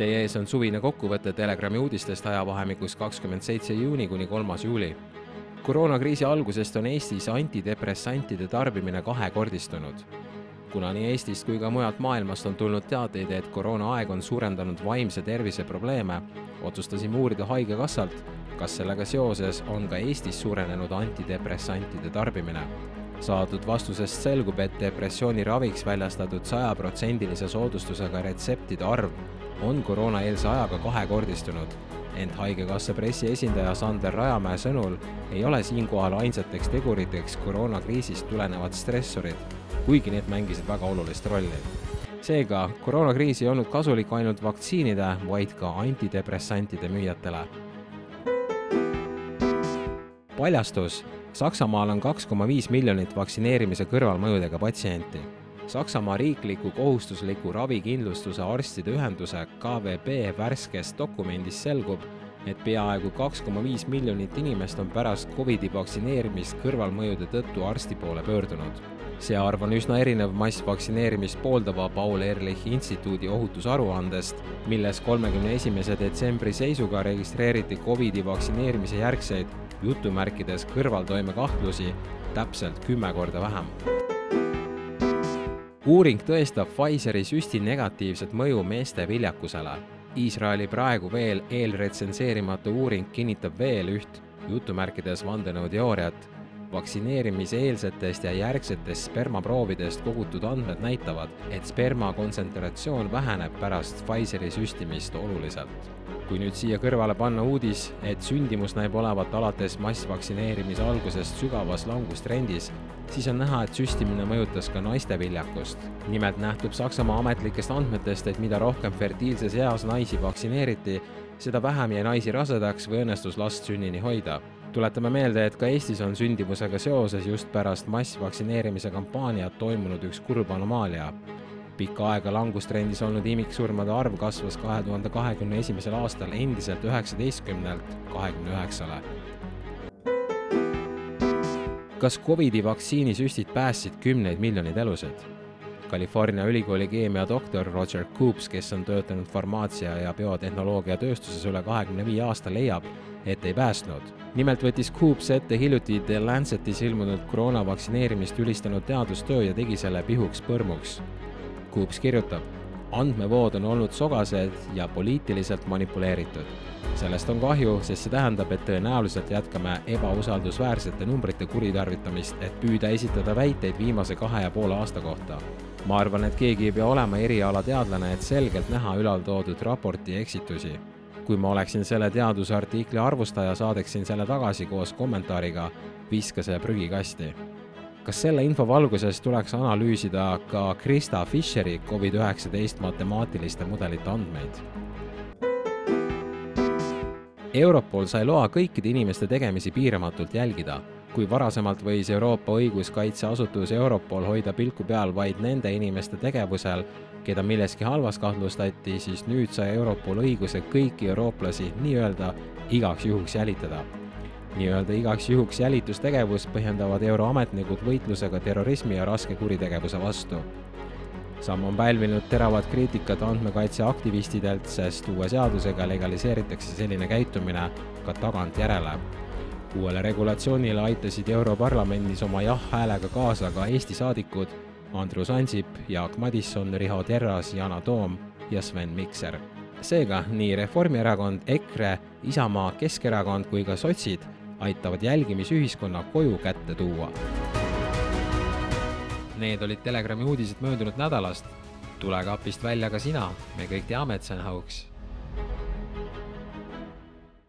Teie ees on suvine kokkuvõte Telegrami uudistest ajavahemikus kakskümmend seitse juuni kuni kolmas juuli. koroonakriisi algusest on Eestis antidepressantide tarbimine kahekordistunud. kuna nii Eestist kui ka mujalt maailmast on tulnud teateid, et koroonaaeg on suurendanud vaimse tervise probleeme, otsustasime uurida Haigekassalt, kas sellega seoses on ka Eestis suurenenud antidepressantide tarbimine saadud vastusest selgub, et depressiooni raviks väljastatud sajaprotsendilise soodustusega retseptide arv on koroonaeelse ajaga kahekordistunud, ent Haigekassa pressiesindaja Sander Rajamäe sõnul ei ole siinkohal ainsateks teguriteks koroonakriisist tulenevad stressorid, kuigi need mängisid väga olulist rolli. seega, koroonakriis ei olnud kasulik ainult vaktsiinide, vaid ka antidepressantide müüjatele. paljastus Saksamaal on kaks koma viis miljonit vaktsineerimise kõrvalmõjudega patsienti. Saksamaa riikliku kohustusliku ravikindlustuse arstide ühenduse KVB värskest dokumendist selgub, et peaaegu kaks koma viis miljonit inimest on pärast Covidi vaktsineerimist kõrvalmõjude tõttu arsti poole pöördunud. see arv on üsna erinev massvaktsineerimist pooldava Paul Ehrlichi instituudi ohutusaruandest, milles kolmekümne esimese detsembri seisuga registreeriti Covidi vaktsineerimise järgseid jutumärkides kõrvaltoimekahtlusi täpselt kümme korda vähem. Uuring tõestab Pfizeri süsti negatiivset mõju meeste viljakusele. Iisraeli praegu veel eelretsenseerimata uuring kinnitab veel üht jutumärkides vandenõuteooriat. Vaktsineerimiseelsetest ja järgsetest spermaproovidest kogutud andmed näitavad, et sperma kontsentratsioon väheneb pärast Pfizeri süstimist oluliselt kui nüüd siia kõrvale panna uudis, et sündimus näib olevat alates massvaktsineerimise algusest sügavas langustrendis, siis on näha, et süstimine mõjutas ka naiste viljakust. nimelt nähtub Saksamaa ametlikest andmetest, et mida rohkem fertiilses eas naisi vaktsineeriti, seda vähem jäi naisi rasedaks või õnnestus last sünnini hoida tuletame meelde, et ka Eestis on sündimusega seoses just pärast massvaktsineerimise kampaaniat toimunud üks kurb anomaalia pikka aega langustrendis olnud imiksurmade arv kasvas kahe tuhande kahekümne esimesel aastal endiselt üheksateistkümnelt kahekümne üheksale. kas Covidi vaktsiinisüstid päästsid kümneid miljoneid elusid? California ülikooli keemiadoktor Roger Coops, kes on töötanud farmaatsia ja biotehnoloogia tööstuses üle kahekümne viie aasta, leiab, et ei päästnud. Nimelt võttis Coops ette hiljuti The Lancetis ilmunud koroona vaktsineerimist ülistanud teadustöö ja tegi selle pihuks põrmuks Coops kirjutab, andmevood on olnud sogased ja poliitiliselt manipuleeritud. sellest on kahju, sest see tähendab, et tõenäoliselt jätkame ebausaldusväärsete numbrite kuritarvitamist, et püüda esitada väiteid viimase kahe ja poole aasta kohta. ma arvan, et keegi ei pea olema erialateadlane, et selgelt näha ülaltoodud raporti eksitusi kui ma oleksin selle teadusartikli arvustaja, saadeksin selle tagasi koos kommentaariga viska see prügikasti kas selle info valguses tuleks analüüsida ka Krista Fischeri Covid-19 matemaatiliste mudelite andmeid? Europol sai loa kõikide inimeste tegemisi piiramatult jälgida. Kui varasemalt võis Euroopa õiguskaitseasutus Europol hoida pilku peal vaid nende inimeste tegevusel, keda milleski halvas kahtlustati, siis nüüd sai Europol õiguse kõiki eurooplasi nii-öelda igaks juhuks jälitada nii-öelda igaks juhuks jälitustegevust põhjendavad euroametnikud võitlusega terrorismi ja raske kuritegevuse vastu. samm on pälvinud teravat kriitikat andmekaitseaktivistidelt, sest uue seadusega legaliseeritakse selline käitumine ka tagantjärele. Uuele regulatsioonile aitasid Europarlamendis oma jah-häälega kaasa ka Eesti saadikud Andrus Ansip, Jaak Madisson, Riho Terras, Yana Toom ja Sven Mikser seega nii Reformierakond, EKRE, Isamaa, Keskerakond kui ka sotsid aitavad jälgimisühiskonna koju kätte tuua. Need olid Telegrami uudised möödunud nädalast. tule kapist välja ka sina, me kõik teame, et see on hauks